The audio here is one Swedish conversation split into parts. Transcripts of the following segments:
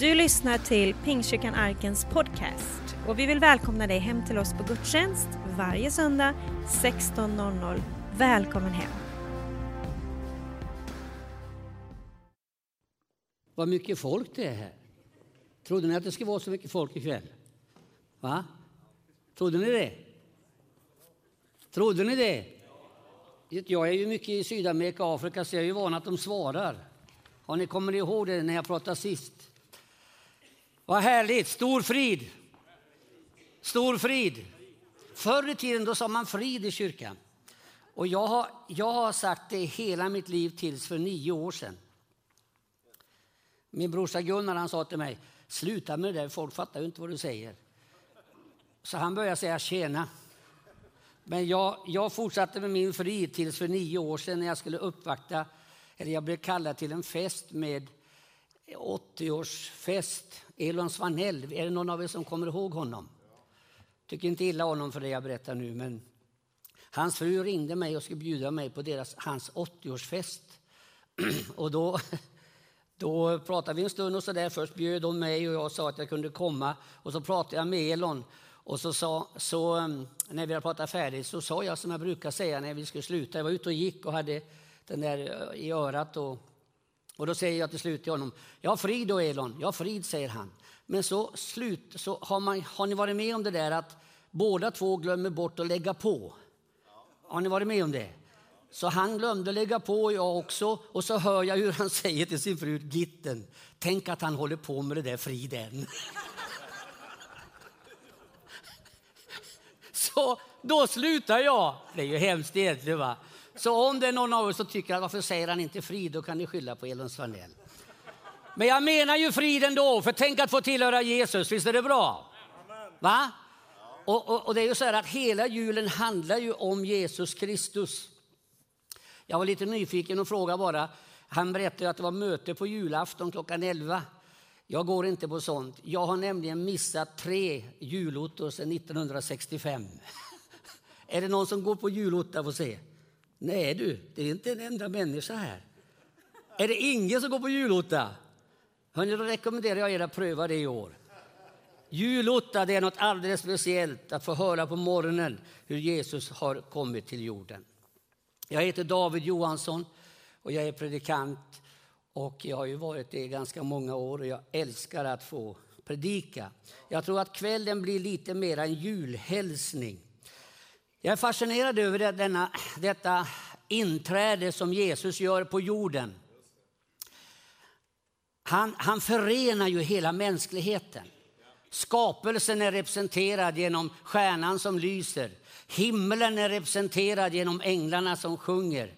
Du lyssnar till Pingstkyrkan Arkens podcast och vi vill välkomna dig hem till oss på gudstjänst varje söndag 16.00. Välkommen hem! Vad mycket folk det är här. Trodde ni att det skulle vara så mycket folk ikväll? Va? Trodde ni det? Trodde ni det? Jag är ju mycket i Sydamerika och Afrika så jag är ju van att de svarar. Har ni kommer ihåg det när jag pratade sist? Vad härligt! Stor frid! Stor frid! Förr i tiden då sa man frid i kyrkan. Och jag har, jag har sagt det hela mitt liv tills för nio år sedan. Min brorsa Gunnar han sa till mig, sluta med det där, folk fattar ju inte vad du säger. Så han började säga tjena. Men jag, jag fortsatte med min frid tills för nio år sedan när jag skulle uppvakta, eller jag blev kallad till en fest med 80-årsfest. Elon Svanell, är det någon av er som kommer ihåg honom? Tycker inte illa om honom för det jag berättar nu, men hans fru ringde mig och skulle bjuda mig på deras, hans 80-årsfest. och då, då pratade vi en stund och så där. Först bjöd hon mig och jag sa att jag kunde komma. Och så pratade jag med Elon. Och så, sa, så mm, när vi hade pratat färdigt så sa jag som jag brukar säga när vi skulle sluta. Jag var ute och gick och hade den där eh, i örat och och då säger jag till slut till honom, ja frid då Elon, ja frid säger han. Men så slut, så har, man, har ni varit med om det där att båda två glömmer bort att lägga på? Har ni varit med om det? Så han glömde lägga på och jag också. Och så hör jag hur han säger till sin fru Gitten, tänk att han håller på med det där friden. så då slutar jag. Det är ju hemskt egentligen va. Så om det är någon av er som tycker att varför säger han inte frid, då kan ni skylla på Elon Svanell. Men jag menar ju frid ändå, för tänk att få tillhöra Jesus, visst är det bra? Va? Och, och, och, det är ju så här att hela julen handlar ju om Jesus Kristus. Jag var lite nyfiken och frågade bara. Han berättade att det var möte på julafton klockan 11. Jag går inte på sånt. Jag har nämligen missat tre julottor sedan 1965. är det någon som går på julotta får se? Nej du, det är inte en enda människa här. Är det ingen som går på julotta? Hörrni, då rekommenderar jag er att pröva det i år. Julotta det är något alldeles speciellt att få höra på morgonen hur Jesus har kommit till jorden. Jag heter David Johansson och jag är predikant och jag har ju varit det i ganska många år och jag älskar att få predika. Jag tror att kvällen blir lite mer en julhälsning. Jag är fascinerad över denna, detta inträde som Jesus gör på jorden. Han, han förenar ju hela mänskligheten. Skapelsen är representerad genom stjärnan som lyser. Himlen är representerad genom änglarna som sjunger.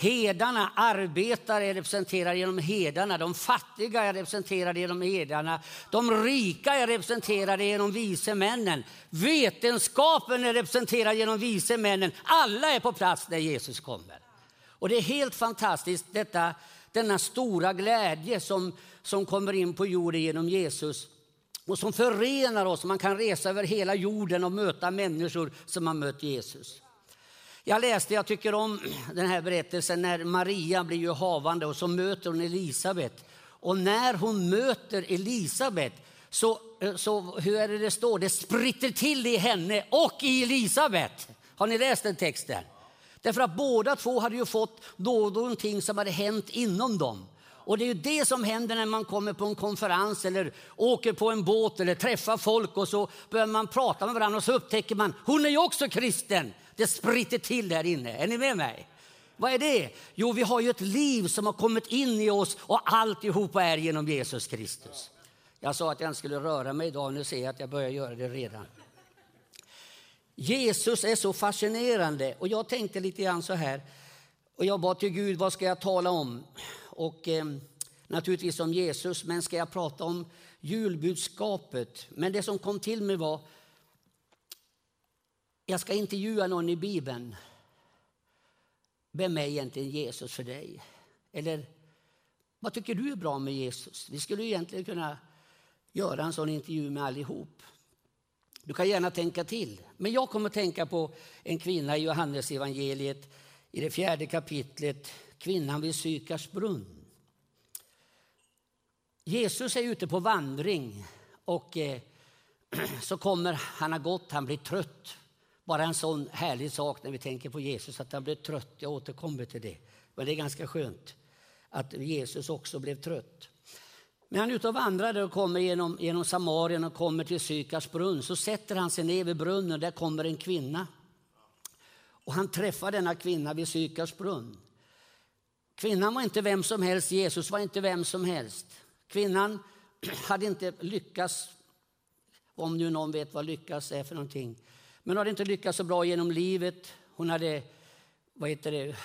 Hedarna, arbetare är representerade genom hedarna, de fattiga är representerade genom hedarna, de rika är representerade genom vise männen, vetenskapen är representerad genom vise männen. Alla är på plats när Jesus kommer. Och det är helt fantastiskt, detta, denna stora glädje som, som kommer in på jorden genom Jesus och som förenar oss. Man kan resa över hela jorden och möta människor som har mött Jesus. Jag läste, jag tycker om den här berättelsen när Maria blir ju havande och så möter hon Elisabet. Och när hon möter Elisabet så, eh, så hur är det det står? Det spritter till i henne och i Elisabet. Har ni läst den texten? Därför att båda två hade ju fått någonting som hade hänt inom dem. Och det är ju det som händer när man kommer på en konferens eller åker på en båt eller träffar folk och så börjar man prata med varandra och så upptäcker man, hon är ju också kristen. Det spritter till där inne. Är ni med mig? Vad är det? Jo, vi har ju ett liv som har kommit in i oss och alltihopa är genom Jesus Kristus. Jag sa att jag inte skulle röra mig idag, nu ser jag att jag börjar göra det redan. Jesus är så fascinerande och jag tänkte lite grann så här och jag bad till Gud, vad ska jag tala om? Och eh, naturligtvis om Jesus, men ska jag prata om julbudskapet? Men det som kom till mig var jag ska intervjua någon i Bibeln. Vem är egentligen Jesus för dig? Eller vad tycker du är bra med Jesus? Vi skulle egentligen kunna göra en sån intervju med allihop. Du kan gärna tänka till. Men jag kommer att tänka på en kvinna i Johannes evangeliet i det fjärde kapitlet, kvinnan vid Sykars brunn. Jesus är ute på vandring och eh, så kommer, han har gått, han blir trött. Bara en sån härlig sak när vi tänker på Jesus, att han blev trött. Jag återkommer till det. Men det är ganska skönt att Jesus också blev trött. Men han är ute och vandrar och kommer genom, genom Samarien och kommer till Sykars brunn. Så sätter han sig ner vid brunnen och där kommer en kvinna. Och han träffar denna kvinna vid Sykars brunn. Kvinnan var inte vem som helst, Jesus var inte vem som helst. Kvinnan hade inte lyckats, om nu någon vet vad lyckas är för någonting, men hade inte lyckats så bra genom livet. Hon hade vad heter det,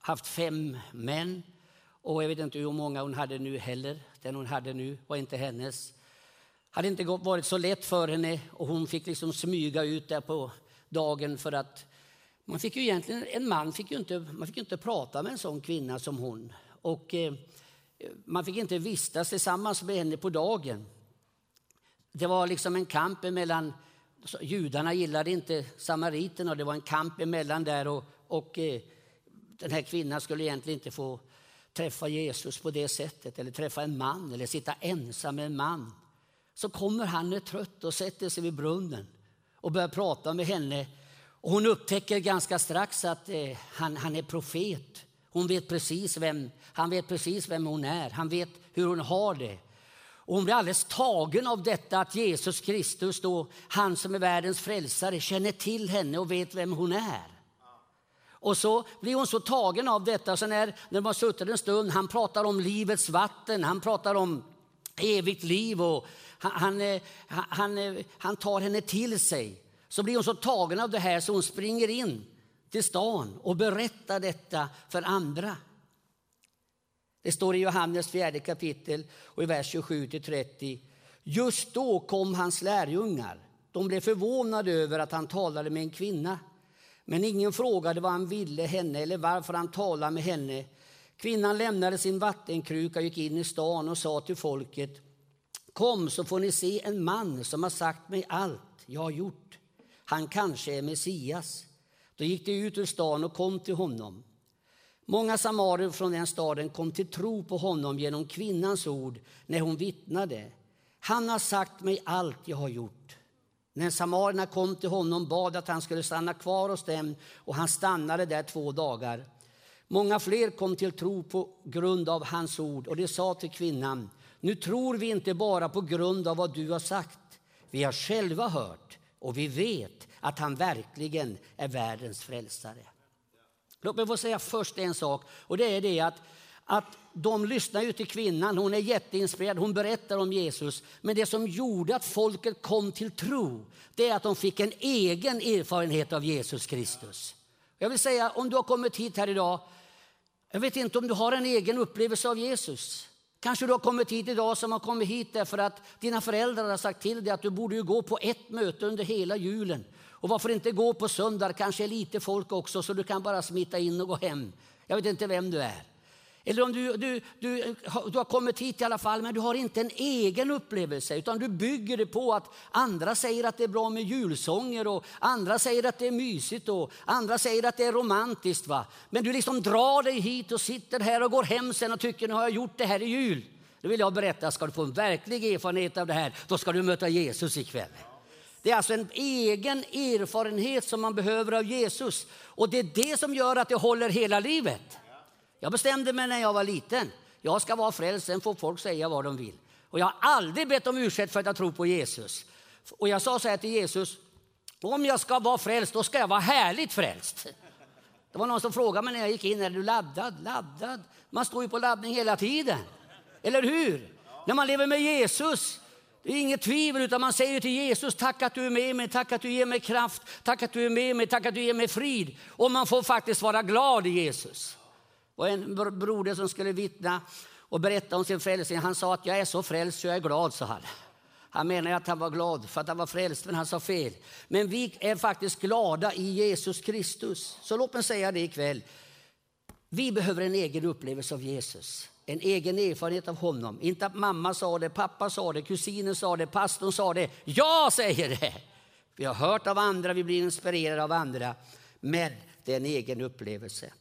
haft fem män och jag vet inte hur många hon hade nu heller. Den hon hade nu var inte hennes. hade inte varit så lätt för henne och hon fick liksom smyga ut där på dagen för att man fick ju egentligen, en man fick ju inte, man fick inte prata med en sån kvinna som hon. Och eh, man fick inte vistas tillsammans med henne på dagen. Det var liksom en kamp mellan judarna gillade inte samariterna och det var en kamp emellan där och, och eh, den här kvinnan skulle egentligen inte få träffa Jesus på det sättet eller träffa en man eller sitta ensam med en man. Så kommer han är trött och sätter sig vid brunnen och börjar prata med henne. Och hon upptäcker ganska strax att eh, han, han är profet. Hon vet precis vem, han vet precis vem hon är. Han vet hur hon har det. Och hon blir alldeles tagen av detta att Jesus Kristus, då, han som är världens frälsare, känner till henne och vet vem hon är. Och så blir hon så tagen av detta. Så när, när de har suttit en stund, han pratar om livets vatten, han pratar om evigt liv och han, eh, han, han, han tar henne till sig. Så blir hon så tagen av det här så hon springer in till stan och berättar detta för andra. Det står i Johannes fjärde kapitel och i vers 27-30. Just då kom hans lärjungar. De blev förvånade över att han talade med en kvinna. Men ingen frågade vad han ville henne eller varför han talade med henne. Kvinnan lämnade sin vattenkruka och gick in i stan och sa till folket Kom så får ni se en man som har sagt mig allt jag har gjort. Han kanske är Messias. Då gick de ut ur stan och kom till honom. Många samarier från den staden kom till tro på honom genom kvinnans ord när hon vittnade. Han har sagt mig allt jag har gjort. När samarierna kom till honom bad att han skulle stanna kvar hos dem och han stannade där två dagar. Många fler kom till tro på grund av hans ord och de sa till kvinnan, nu tror vi inte bara på grund av vad du har sagt. Vi har själva hört och vi vet att han verkligen är världens frälsare. Låt mig få säga först en sak och det är det att, att de lyssnar ju till kvinnan, hon är jätteinspirerad, hon berättar om Jesus. Men det som gjorde att folket kom till tro, det är att de fick en egen erfarenhet av Jesus Kristus. Jag vill säga, om du har kommit hit här idag, jag vet inte om du har en egen upplevelse av Jesus. Kanske du har kommit hit idag som har kommit hit därför att dina föräldrar har sagt till dig att du borde gå på ett möte under hela julen. Och varför inte gå på söndag, kanske är lite folk också så du kan bara smita in och gå hem. Jag vet inte vem du är. Eller om du, du, du, du har kommit hit i alla fall men du har inte en egen upplevelse utan du bygger det på att andra säger att det är bra med julsånger och andra säger att det är mysigt och andra säger att det är romantiskt. Va? Men du liksom drar dig hit och sitter här och går hem sen och tycker nu har jag gjort det här i jul. Då vill jag berätta, ska du få en verklig erfarenhet av det här, då ska du möta Jesus ikväll. Det är alltså en egen erfarenhet som man behöver av Jesus. Och det är det som gör att det håller hela livet. Jag bestämde mig när jag var liten. Jag ska vara frälst, sen får folk säga vad de vill. Och jag har aldrig bett om ursäkt för att jag tror på Jesus. Och jag sa så här till Jesus, om jag ska vara frälst, då ska jag vara härligt frälst. Det var någon som frågade mig när jag gick in, är du laddad? Laddad? Man står ju på laddning hela tiden. Eller hur? Ja. När man lever med Jesus, det är inget tvivel, utan man säger till Jesus, tack att du är med mig, tack att du ger mig kraft, tack att du är med mig, tack att du ger mig frid. Och man får faktiskt vara glad i Jesus. Och en broder som skulle vittna och berätta om sin frälsning, han sa att jag är så frälst så jag är glad, sa han. Han menar att han var glad för att han var frälst, men han sa fel. Men vi är faktiskt glada i Jesus Kristus. Så låt mig säga det ikväll. Vi behöver en egen upplevelse av Jesus en egen erfarenhet av honom. Inte att mamma sa det, pappa sa det, kusinen sa det, pastorn sa det. Jag säger det! Vi har hört av andra, vi blir inspirerade av andra. Men det är en egen upplevelse.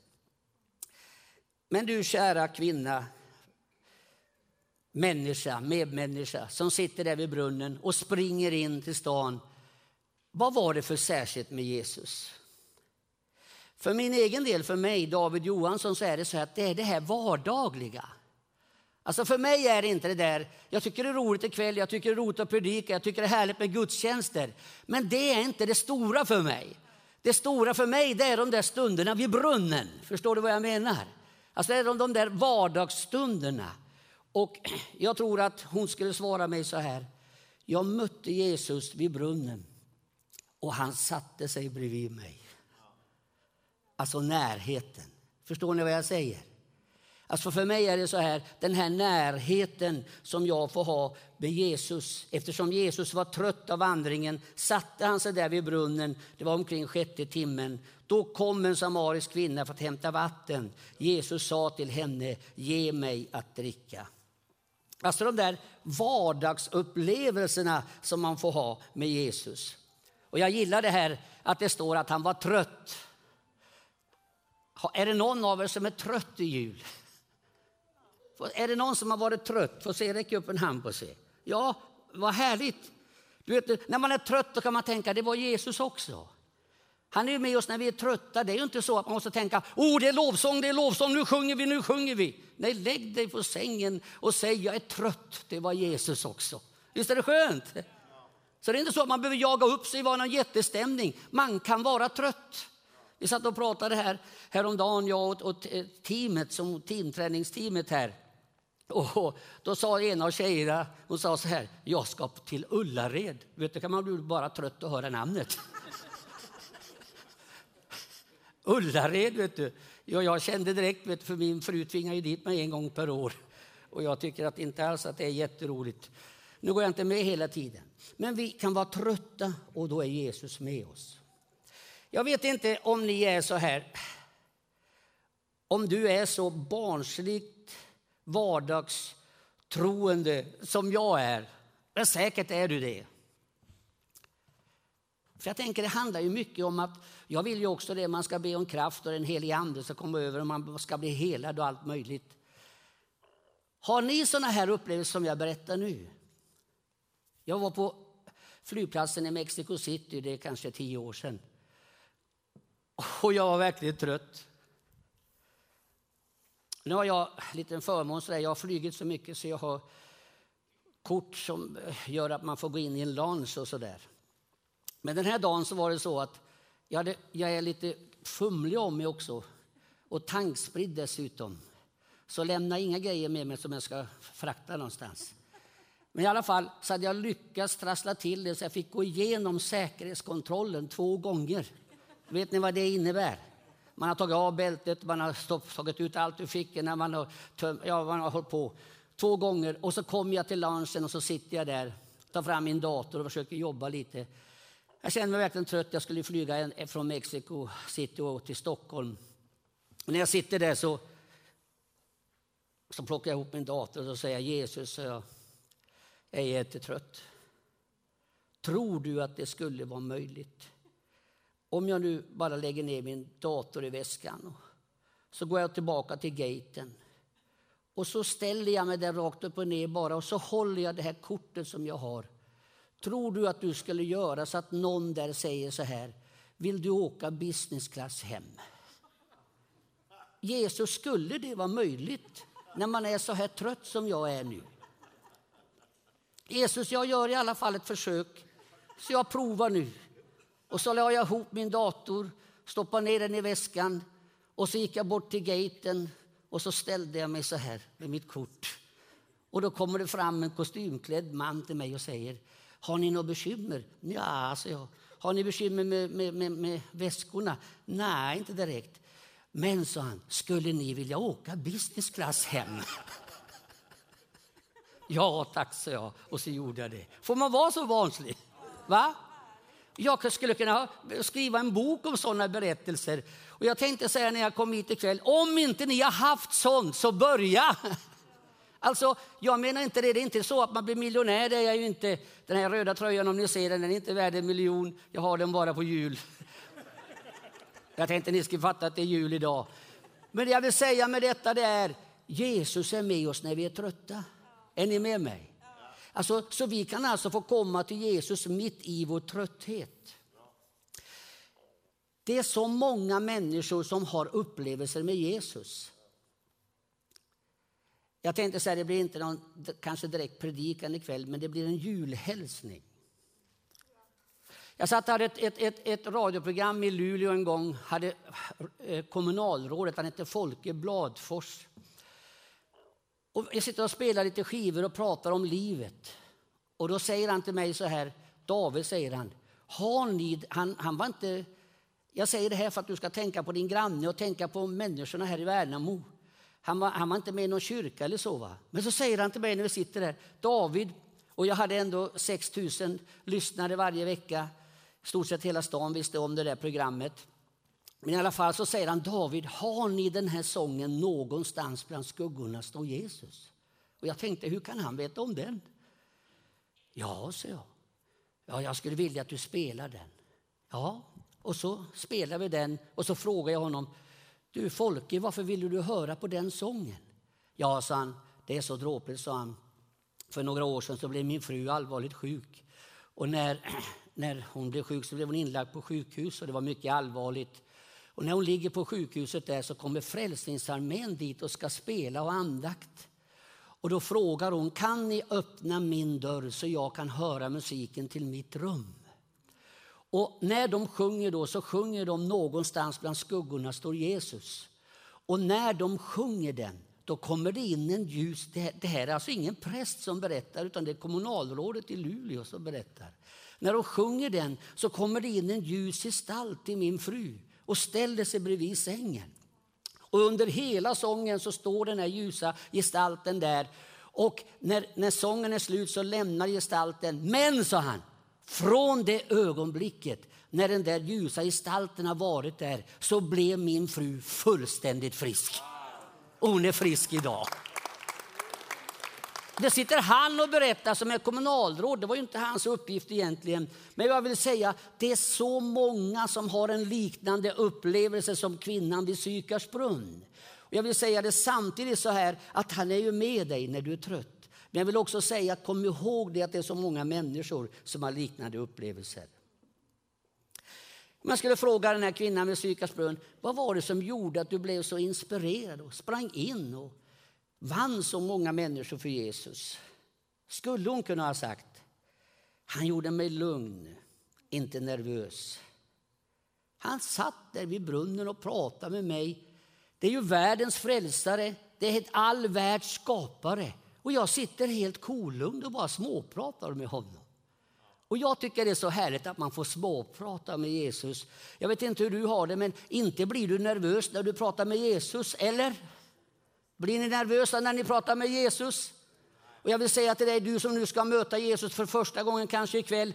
Men du kära kvinna, människa, medmänniska som sitter där vid brunnen och springer in till stan. Vad var det för särskilt med Jesus? För min egen del, för mig, David Johansson, så är det så att det är det här vardagliga. Alltså för mig är det inte det där, jag tycker det är roligt ikväll, jag tycker det är roligt att predika, jag tycker det är härligt med gudstjänster. Men det är inte det stora för mig. Det stora för mig det är de där stunderna vid brunnen. Förstår du vad jag menar? Alltså det är de där vardagsstunderna. Och jag tror att hon skulle svara mig så här. Jag mötte Jesus vid brunnen och han satte sig bredvid mig. Alltså närheten. Förstår ni vad jag säger? Alltså för mig är det så här, den här närheten som jag får ha med Jesus. Eftersom Jesus var trött av vandringen satte han sig där vid brunnen. Det var omkring sjätte timmen. Då kom en samarisk kvinna för att hämta vatten. Jesus sa till henne, ge mig att dricka. Alltså de där vardagsupplevelserna som man får ha med Jesus. Och jag gillar det här att det står att han var trött. Är det någon av er som är trött i jul? Är det någon som har varit trött? Får se, räck upp en hand på sig. Ja, vad härligt. Du vet, när man är trött då kan man tänka, det var Jesus också. Han är med oss när vi är trötta. Det är ju inte så att man måste tänka, oh det är lovsång, det är lovsång, nu sjunger vi, nu sjunger vi. Nej, lägg dig på sängen och säg, jag är trött, det var Jesus också. Visst är det skönt? Så det är inte så att man behöver jaga upp sig, vara någon jättestämning. Man kan vara trött. Vi satt och pratade här häromdagen, jag och teamet, som teamträningsteamet här. Och då sa en av tjejerna, hon sa så här, jag ska till Ullared. Vet du, kan man bli bara trött att höra namnet. Ullared, vet du. Ja, jag kände direkt, vet du, för min fru tvingar ju dit mig en gång per år. Och jag tycker att inte alls att det är jätteroligt. Nu går jag inte med hela tiden. Men vi kan vara trötta och då är Jesus med oss. Jag vet inte om ni är så här, om du är så barnsligt vardagstroende som jag är. Men säkert är du det. För jag tänker det handlar ju mycket om att jag vill ju också det, man ska be om kraft och den helige ande ska komma över och man ska bli helad och allt möjligt. Har ni sådana här upplevelser som jag berättar nu? Jag var på flygplatsen i Mexico City, det är kanske tio år sedan. Och jag var verkligen trött. Nu har jag en liten förmån, så jag har flugit så mycket så jag har kort som gör att man får gå in i en lans och sådär. Men den här dagen så var det så att jag, hade, jag är lite fumlig om mig också och tankspridd dessutom. Så lämna inga grejer med mig som jag ska frakta någonstans. Men i alla fall så hade jag lyckats trassla till det så jag fick gå igenom säkerhetskontrollen två gånger. Vet ni vad det innebär? Man har tagit av bältet, man har stopp, tagit ut allt ur fickorna, man har, töm, ja, man har hållit på två gånger. Och så kommer jag till lunchen och så sitter jag där, tar fram min dator och försöker jobba lite. Jag känner mig verkligen trött. Jag skulle flyga från Mexico City och till Stockholm. Och när jag sitter där så, så plockar jag ihop min dator och säger Jesus, jag, jag är jättetrött. Tror du att det skulle vara möjligt om jag nu bara lägger ner min dator i väskan så går jag tillbaka till gaten och så ställer jag mig där rakt upp och ner bara och så håller jag det här kortet som jag har. Tror du att du skulle göra så att någon där säger så här, vill du åka business class hem? Jesus, skulle det vara möjligt när man är så här trött som jag är nu? Jesus, jag gör i alla fall ett försök, så jag provar nu. Och så la jag ihop min dator, stoppade ner den i väskan och så gick jag bort till gaten och så ställde jag mig så här med mitt kort. Och då kommer det fram en kostymklädd man till mig och säger Har ni något bekymmer? Ja, sa jag. Har ni bekymmer med, med, med, med väskorna? Nej, inte direkt. Men, sa han, skulle ni vilja åka business class hem? ja, tack, sa jag. Och så gjorde jag det. Får man vara så vanlig? Va? Jag skulle kunna skriva en bok om sådana berättelser. Och jag tänkte säga när jag kom hit ikväll, om inte ni har haft sånt så börja! Alltså, jag menar inte det, det är inte så att man blir miljonär, det är jag ju inte. Den här röda tröjan om ni ser den, den är inte värd en miljon, jag har den bara på jul. Jag tänkte ni skulle fatta att det är jul idag. Men det jag vill säga med detta det är, Jesus är med oss när vi är trötta. Är ni med mig? Alltså, så vi kan alltså få komma till Jesus mitt i vår trötthet. Det är så många människor som har upplevelser med Jesus. Jag tänkte säga, det blir inte någon kanske direkt predikan ikväll, men det blir en julhälsning. Jag satt här ett, ett, ett, ett radioprogram i Luleå en gång, hade eh, kommunalrådet, han hette Folke Bladfors. Och jag sitter och spelar lite skivor och pratar om livet. Och då säger han till mig så här, David säger han, har ni, han, han var inte, jag säger det här för att du ska tänka på din granne och tänka på människorna här i Värnamo. Han var, han var inte med i någon kyrka eller så. Va? Men så säger han till mig när vi sitter där, David, och jag hade ändå 6 000 lyssnare varje vecka. Stort sett hela stan visste om det där programmet. Men i alla fall så säger han, David, har ni den här sången någonstans bland skuggorna står Jesus? Och jag tänkte, hur kan han veta om den? Ja, sa jag. Ja, jag skulle vilja att du spelar den. Ja, och så spelar vi den och så frågar jag honom, du Folke, varför ville du höra på den sången? Ja, sa han, det är så dråpligt, sa han. För några år sedan så blev min fru allvarligt sjuk. Och när, när hon blev sjuk så blev hon inlagd på sjukhus och det var mycket allvarligt. Och när hon ligger på sjukhuset där så kommer Frälsningsarmén dit och ska spela och andakt. Och då frågar hon, kan ni öppna min dörr så jag kan höra musiken till mitt rum? Och när de sjunger då så sjunger de någonstans bland skuggorna står Jesus. Och när de sjunger den då kommer det in en ljus, det här är alltså ingen präst som berättar utan det är kommunalrådet i Luleå som berättar. När de sjunger den så kommer det in en ljus gestalt till min fru och ställde sig bredvid sängen. Och under hela sången så står den här ljusa gestalten där. Och när, när sången är slut så lämnar gestalten. Men, sa han, från det ögonblicket när den där ljusa gestalten har varit där så blev min fru fullständigt frisk. Och hon är frisk idag. Det sitter han och berättar som är kommunalråd. Det var ju inte hans uppgift egentligen. Men jag vill säga, det är så många som har en liknande upplevelse som kvinnan vid Sykars brunn. Jag vill säga det samtidigt så här att han är ju med dig när du är trött. Men jag vill också säga, kom ihåg det att det är så många människor som har liknande upplevelser. Om jag skulle fråga den här kvinnan med Sykars brunn, vad var det som gjorde att du blev så inspirerad och sprang in och vann så många människor för Jesus? Skulle hon kunna ha sagt, han gjorde mig lugn, inte nervös. Han satt där vid brunnen och pratade med mig. Det är ju världens frälsare, det är all världs skapare. Och jag sitter helt kolugn och bara småpratar med honom. Och jag tycker det är så härligt att man får småprata med Jesus. Jag vet inte hur du har det, men inte blir du nervös när du pratar med Jesus, eller? Blir ni nervösa när ni pratar med Jesus? Och jag vill säga till dig, du som nu ska möta Jesus för första gången kanske ikväll.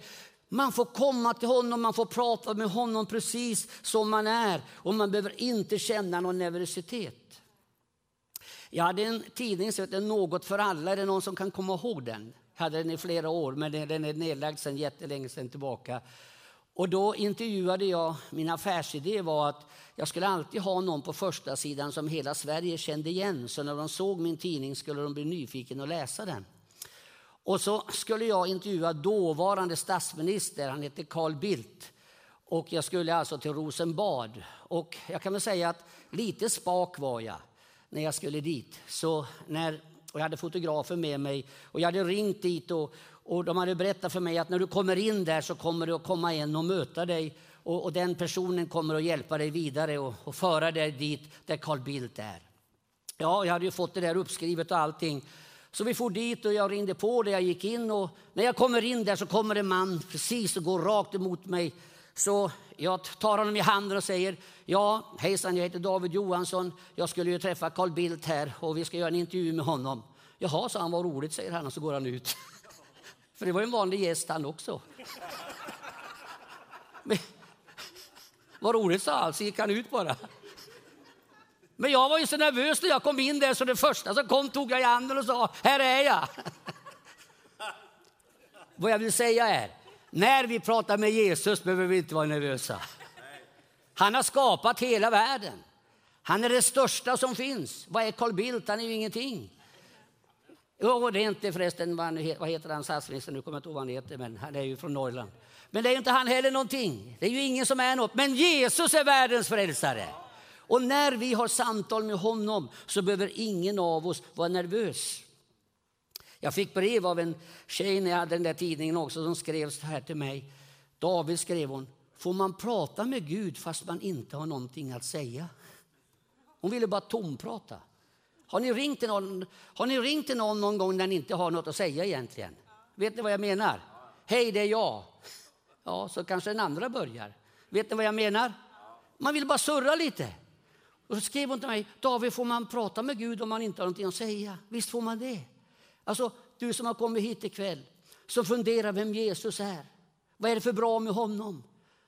Man får komma till honom, man får prata med honom precis som man är. Och man behöver inte känna någon nervositet. Jag hade en tidning som hette Något för alla. Är det någon som kan komma ihåg den? Jag hade den i flera år, men den är nedlagd sedan jättelänge sedan tillbaka. Och då intervjuade jag, min affärsidé var att jag skulle alltid ha någon på första sidan som hela Sverige kände igen. Så när de såg min tidning skulle de bli nyfikna och läsa den. Och så skulle jag intervjua dåvarande statsminister, han hette Carl Bildt. Och jag skulle alltså till Rosenbad. Och jag kan väl säga att lite spak var jag när jag skulle dit. Så när, och jag hade fotografer med mig och jag hade ringt dit och, och de hade berättat för mig att när du kommer in där så kommer det att komma en och möta dig och, och den personen kommer att hjälpa dig vidare och, och föra dig dit där Carl Bildt är. Ja, jag hade ju fått det där uppskrivet och allting. Så vi for dit och jag ringde på det, jag gick in och när jag kommer in där så kommer en man precis och går rakt emot mig. Så jag tar honom i handen och säger, ja hejsan jag heter David Johansson, jag skulle ju träffa Carl Bildt här och vi ska göra en intervju med honom. Jaha, sa han, vad roligt, säger han och så går han ut. För det var en vanlig gäst han också. Men, vad roligt, sa han, så gick han ut bara. Men jag var ju så nervös när jag kom in där så det första som kom tog jag i handen och sa, här är jag. Vad jag vill säga är, när vi pratar med Jesus behöver vi inte vara nervösa. Han har skapat hela världen. Han är det största som finns. Vad är Carl Bildt? Han är ju ingenting. Jo, det är inte förresten, vad heter han, statsministern, nu kommer jag inte ihåg vad han heter, men han är ju från Norrland. Men det är ju inte han heller någonting. Det är ju ingen som är något. Men Jesus är världens frälsare. Och när vi har samtal med honom så behöver ingen av oss vara nervös. Jag fick brev av en tjej när jag hade den där tidningen också som skrev så här till mig. David skrev hon, får man prata med Gud fast man inte har någonting att säga? Hon ville bara tomprata. Har ni ringt till någon, har ni ringt till någon någon gång när ni inte har något att säga egentligen? Vet ni vad jag menar? Hej, det är jag. Ja, så kanske den andra börjar. Vet ni vad jag menar? Man vill bara surra lite. Och så skrev hon till mig, David får man prata med Gud om man inte har någonting att säga? Visst får man det. Alltså, du som har kommit hit ikväll, som funderar vem Jesus är. Vad är det för bra med honom?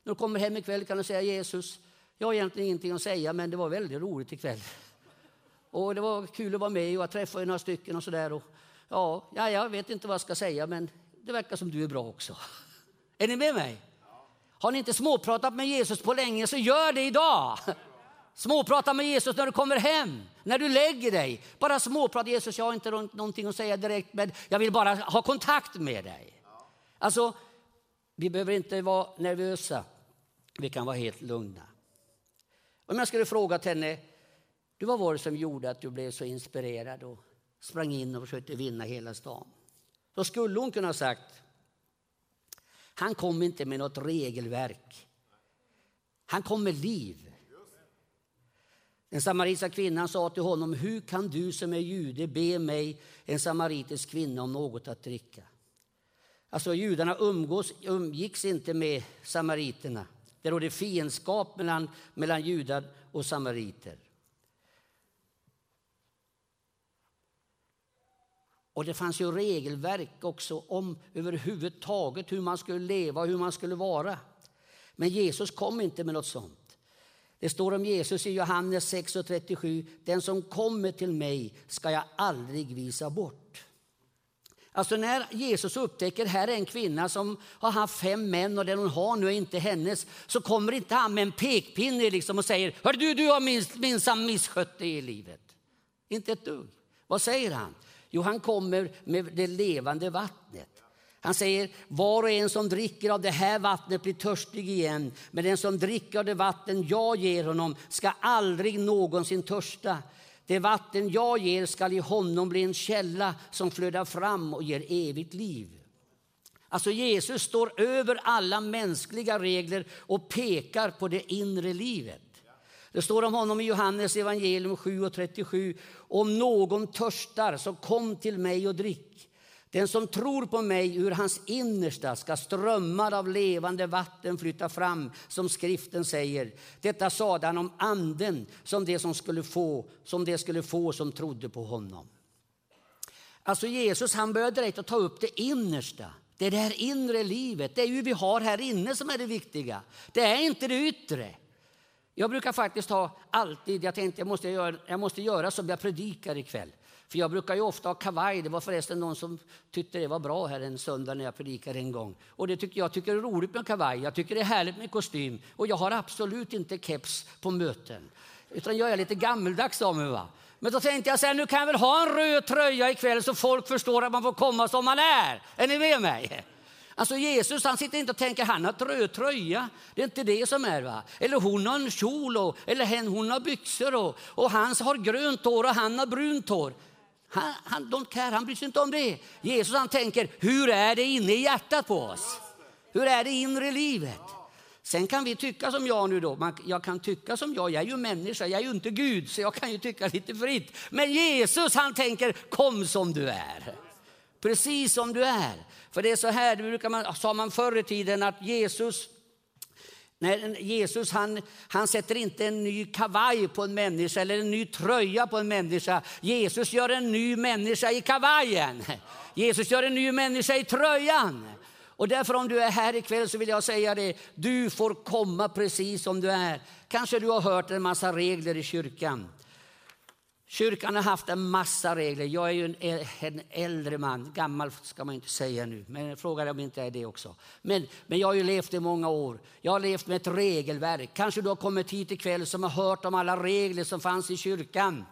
När du kommer hem ikväll kan du säga Jesus, jag har egentligen ingenting att säga men det var väldigt roligt ikväll. Och det var kul att vara med och jag träffade några stycken och sådär. Ja, ja, jag vet inte vad jag ska säga men det verkar som du är bra också. Är ni med mig? Har ni inte småpratat med Jesus på länge så gör det idag. Småprata med Jesus när du kommer hem, när du lägger dig. Bara småprata. Jesus, jag har inte någonting att säga direkt, men jag vill bara ha kontakt med dig. Alltså, vi behöver inte vara nervösa. Vi kan vara helt lugna. Om jag skulle fråga henne, du vad var det som gjorde att du blev så inspirerad och sprang in och försökte vinna hela stan? Då skulle hon kunna ha sagt, han kom inte med något regelverk. Han kom med liv. Den samaritiska kvinnan sa till honom, hur kan du som är jude be mig, en samaritisk kvinna, om något att dricka? Alltså judarna umgås, umgicks inte med samariterna. Det rådde fiendskap mellan, mellan judar och samariter. Och det fanns ju regelverk också om överhuvudtaget hur man skulle leva och hur man skulle vara. Men Jesus kom inte med något sånt. Det står om Jesus i Johannes 6.37. Den som kommer till mig ska jag aldrig visa bort. Alltså när Jesus upptäcker här är en kvinna som har haft fem män och den hon har nu är inte hennes så kommer inte han med en pekpinne liksom och säger Hör du, du har minsann misskött dig i livet. Inte ett dugg. Vad säger han? Jo, han kommer med det levande vattnet. Han säger, var och en som dricker av det här vattnet blir törstig igen. Men den som dricker av det vatten jag ger honom ska aldrig någonsin törsta. Det vatten jag ger skall i honom bli en källa som flödar fram och ger evigt liv. Alltså Jesus står över alla mänskliga regler och pekar på det inre livet. Det står om honom i Johannes evangelium 7.37. Om någon törstar så kom till mig och drick. Den som tror på mig, ur hans innersta ska strömmar av levande vatten flytta fram, som skriften säger. Detta sade han om anden som det som skulle få, som det skulle få som trodde på honom. Alltså Jesus han börjar direkt att ta upp det innersta. Det där inre livet, det är ju vi har här inne som är det viktiga. Det är inte det yttre. Jag brukar faktiskt ha alltid, jag tänkte jag måste göra, jag måste göra som jag predikar ikväll. För jag brukar ju ofta ha kavaj. Det var förresten någon som tyckte det var bra här en söndag när jag predikade en gång. Och det tycker jag tycker är roligt med kavaj. Jag tycker det är härligt med kostym. Och jag har absolut inte keps på möten. Utan jag är lite gammeldags av mig. Va? Men då tänkte jag så här, nu kan jag väl ha en röd tröja ikväll så folk förstår att man får komma som man är. Är ni med mig? Alltså Jesus han sitter inte och tänker han har röd tröja. Det är inte det som är. va. Eller hon har en kjol och, eller hen, hon har byxor och, och han har grönt hår och han har brunt hår. Han, han, don't care, han bryr sig inte om det. Jesus han tänker, hur är det inne i hjärtat på oss? Hur är det inre livet? Sen kan vi tycka som jag nu då. Man, jag kan tycka som jag, jag är ju människa, jag är ju inte Gud, så jag kan ju tycka lite fritt. Men Jesus han tänker, kom som du är. Precis som du är. För det är så här, det brukar man, sa man förr i tiden att Jesus när Jesus han, han sätter inte en ny kavaj på en människa eller en ny tröja på en människa. Jesus gör en ny människa i kavajen. Jesus gör en ny människa i tröjan. Och därför om du är här ikväll så vill jag säga det, du får komma precis som du är. Kanske du har hört en massa regler i kyrkan. Kyrkan har haft en massa regler. Jag är ju en, en äldre man, gammal ska man inte säga nu, men frågan är om inte är det också. Men, men jag har ju levt i många år. Jag har levt med ett regelverk. Kanske du har kommit hit ikväll som har hört om alla regler som fanns i kyrkan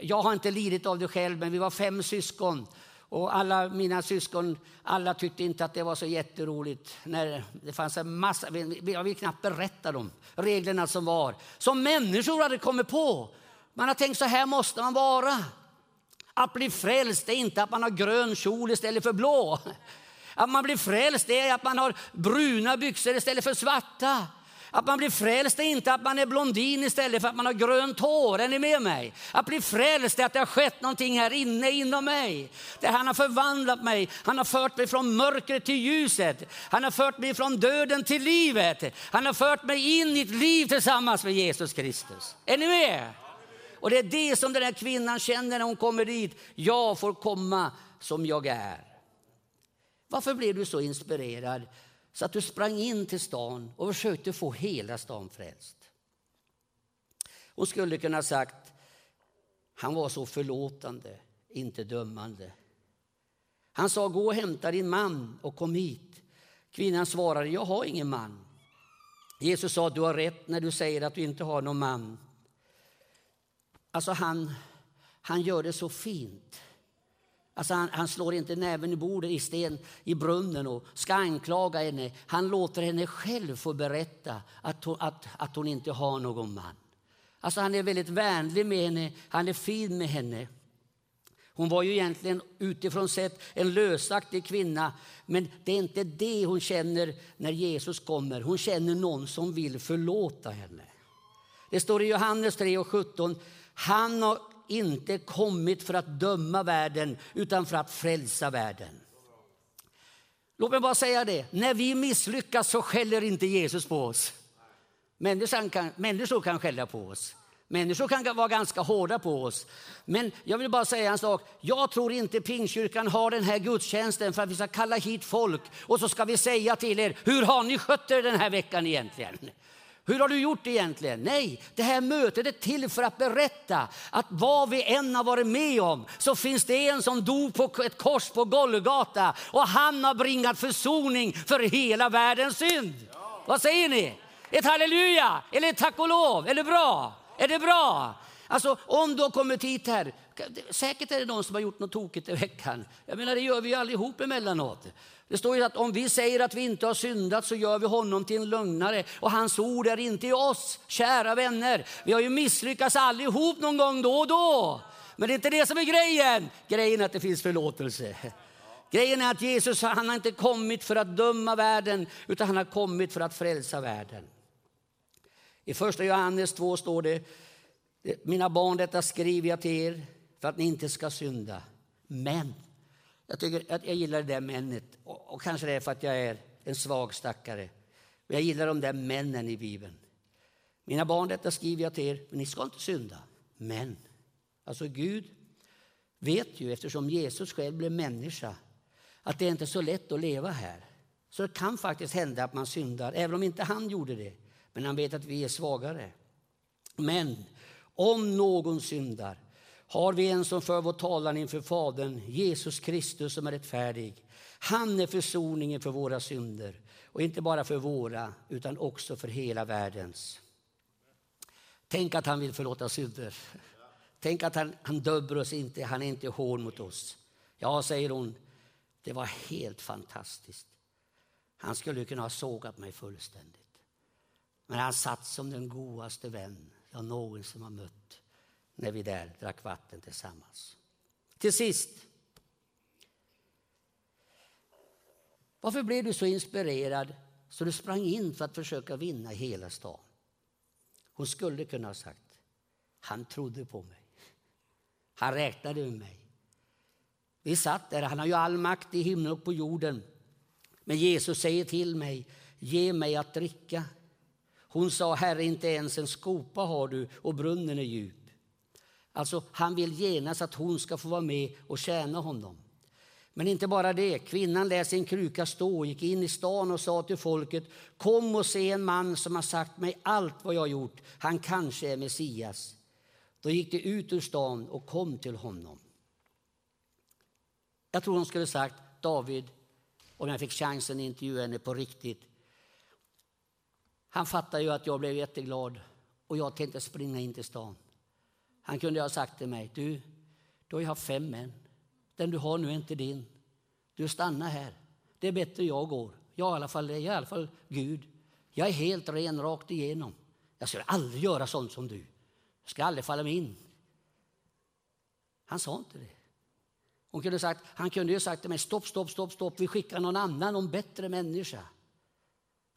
jag har inte lidit av det själv, men vi var fem syskon. Och alla mina syskon alla tyckte inte att det var så jätteroligt. När det fanns en massa, jag vill knappt berätta de reglerna som var. Som människor hade kommit på. Man har tänkt så här måste man vara. Att bli frälst är inte att man har grön kjol istället för blå. Att man blir frälst är att man har bruna byxor istället för svarta. Att man blir frälst är inte att man är blondin istället för att man har grönt hår. Är ni med mig? Att bli frälst är att det har skett någonting här inne inom mig. Det han har förvandlat mig. Han har fört mig från mörkret till ljuset. Han har fört mig från döden till livet. Han har fört mig in i ett liv tillsammans med Jesus Kristus. Är ni med? Och det är det som den här kvinnan känner när hon kommer dit. Jag får komma som jag är. Varför blev du så inspirerad så att du sprang in till stan och försökte få hela stan frälst? Hon skulle kunna ha sagt, han var så förlåtande, inte dömande. Han sa, gå och hämta din man och kom hit. Kvinnan svarade, jag har ingen man. Jesus sa, du har rätt när du säger att du inte har någon man. Alltså han, han gör det så fint. Alltså han, han, slår inte näven i bordet i sten i brunnen och ska anklaga henne. Han låter henne själv få berätta att hon, att, att hon inte har någon man. Alltså han är väldigt vänlig med henne, han är fin med henne. Hon var ju egentligen utifrån sett en lösaktig kvinna, men det är inte det hon känner när Jesus kommer. Hon känner någon som vill förlåta henne. Det står i Johannes 3 och 17. Han har inte kommit för att döma världen utan för att frälsa världen. Låt mig bara säga det, när vi misslyckas så skäller inte Jesus på oss. Människan kan, människor kan skälla på oss. Människor kan vara ganska hårda på oss. Men jag vill bara säga en sak. Jag tror inte Pingstkyrkan har den här gudstjänsten för att vi ska kalla hit folk och så ska vi säga till er, hur har ni skött er den här veckan egentligen? Hur har du gjort egentligen? Nej, det här mötet är till för att berätta att vad vi än har varit med om så finns det en som dog på ett kors på Golgata och han har bringat försoning för hela världens synd. Ja. Vad säger ni? Ett halleluja eller ett tack och lov? Är det bra? Är det bra? Alltså om du har kommit hit här, säkert är det någon som har gjort något tokigt i veckan. Jag menar det gör vi ju allihop emellanåt. Det står ju att om vi säger att vi inte har syndat så gör vi honom till en lögnare och hans ord är inte i oss. Kära vänner, vi har ju misslyckats allihop någon gång då och då. Men det är inte det som är grejen. Grejen är att det finns förlåtelse. Grejen är att Jesus han har inte kommit för att döma världen utan han har kommit för att frälsa världen. I första Johannes 2 står det, mina barn detta skriver jag till er för att ni inte ska synda. Men jag, tycker att jag gillar det där männet. Och, och kanske det är för att jag är en svag stackare. Men jag gillar de där männen i Bibeln. Mina barn, detta skriver jag till er, men ni ska inte synda. Men, alltså Gud vet ju, eftersom Jesus själv blev människa, att det är inte är så lätt att leva här. Så det kan faktiskt hända att man syndar, även om inte han gjorde det. Men han vet att vi är svagare. Men om någon syndar har vi en som för vår talan inför Fadern, Jesus Kristus som är rättfärdig. Han är försoningen för våra synder och inte bara för våra utan också för hela världens. Tänk att han vill förlåta synder. Tänk att han, han dömer oss inte, han är inte hård mot oss. Ja, säger hon, det var helt fantastiskt. Han skulle kunna ha sågat mig fullständigt. Men han satt som den godaste vän jag någonsin har mött när vi där drack vatten tillsammans. Till sist. Varför blev du så inspirerad så du sprang in för att försöka vinna hela stan? Hon skulle kunna ha sagt, han trodde på mig. Han räknade med mig. Vi satt där, han har ju all makt i himlen och på jorden. Men Jesus säger till mig, ge mig att dricka. Hon sa, Herre, inte ens en skopa har du och brunnen är djup. Alltså, han vill genast att hon ska få vara med och tjäna honom. Men inte bara det. Kvinnan lät sin kruka stå, och gick in i stan och sa till folket Kom och se en man som har sagt mig allt vad jag gjort. Han kanske är Messias. Då gick de ut ur stan och kom till honom. Jag tror hon skulle sagt David, om jag fick chansen att intervjua henne på riktigt. Han fattar ju att jag blev jätteglad och jag tänkte springa in till stan. Han kunde ha sagt till mig, du, du har ju haft fem män. Den du har nu är inte din. Du stannar här. Det är bättre jag går. Jag är i alla fall, jag är i alla fall Gud. Jag är helt ren rakt igenom. Jag skulle aldrig göra sånt som du. Jag ska aldrig falla mig in. Han sa inte det. Hon kunde sagt, han kunde ju sagt till mig, stopp, stopp, stopp, stopp, vi skickar någon annan, någon bättre människa.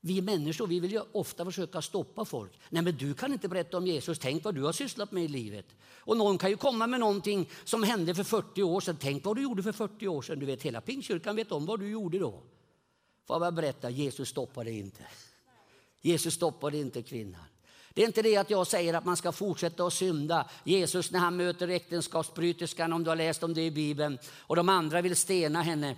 Vi människor vi vill ju ofta försöka stoppa folk. Nej, men du kan inte berätta om Jesus. Tänk vad du har sysslat med i livet. Och någon kan ju komma med någonting som hände för 40 år sedan. Tänk vad du gjorde för 40 år sedan. Du vet, hela Pingstkyrkan vet om vad du gjorde då. Får jag berätta, Jesus stoppade inte. Jesus stoppade inte kvinnan. Det är inte det att jag säger att man ska fortsätta att synda. Jesus när han möter äktenskapsbryterskan, om du har läst om det i Bibeln, och de andra vill stena henne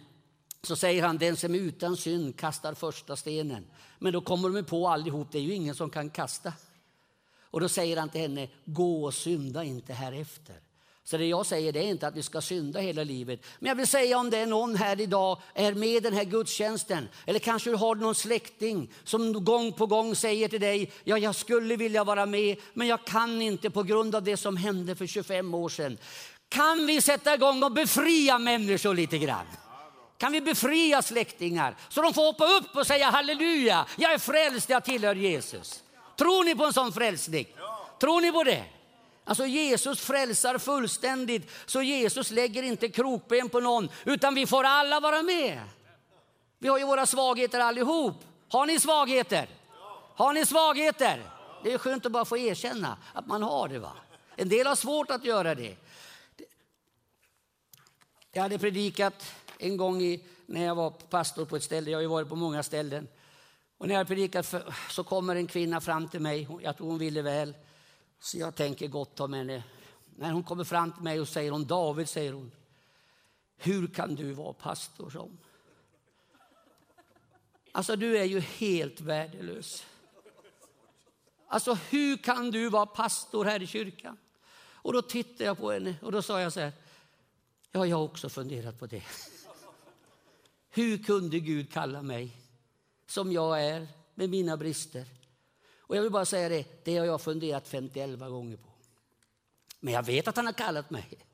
så säger han den som är utan synd kastar första stenen. Men då kommer de på allihop, det är ju ingen som kan kasta. Och då säger han till henne, gå och synda inte härefter. Så det jag säger det är inte att vi ska synda hela livet. Men jag vill säga om det är någon här idag är med i den här gudstjänsten. Eller kanske du har någon släkting som gång på gång säger till dig, ja jag skulle vilja vara med men jag kan inte på grund av det som hände för 25 år sedan. Kan vi sätta igång och befria människor lite grann? Kan vi befria släktingar så de får hoppa upp och säga halleluja, jag är frälst, jag tillhör Jesus. Tror ni på en sån frälsning? Tror ni på det? Alltså Jesus frälsar fullständigt, så Jesus lägger inte krokben på någon, utan vi får alla vara med. Vi har ju våra svagheter allihop. Har ni svagheter? Har ni svagheter? Det är skönt att bara få erkänna att man har det. va? En del har svårt att göra det. Jag hade predikat en gång i, när jag var pastor på ett ställe, jag har ju varit på många ställen. Och när jag predikar för, så kommer en kvinna fram till mig, jag tror hon ville väl, så jag tänker gott om henne. När hon kommer fram till mig och säger hon, David, säger hon, hur kan du vara pastor som? Alltså du är ju helt värdelös. Alltså hur kan du vara pastor här i kyrkan? Och då tittade jag på henne och då sa jag så här, ja jag har också funderat på det. Hur kunde Gud kalla mig som jag är med mina brister? Och jag vill bara säga det, det har jag funderat 51 gånger på. Men jag vet att han har kallat mig.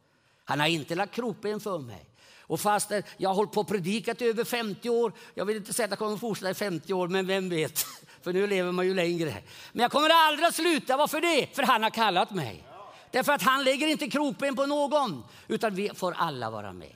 Han har inte lagt krokben för mig. Och fast jag har hållit på och predikat i över 50 år, jag vill inte säga att jag kommer att fortsätta i 50 år, men vem vet? För nu lever man ju längre. Men jag kommer aldrig att sluta, varför det? För han har kallat mig. Därför att han lägger inte krokben på någon, utan vi får alla vara med.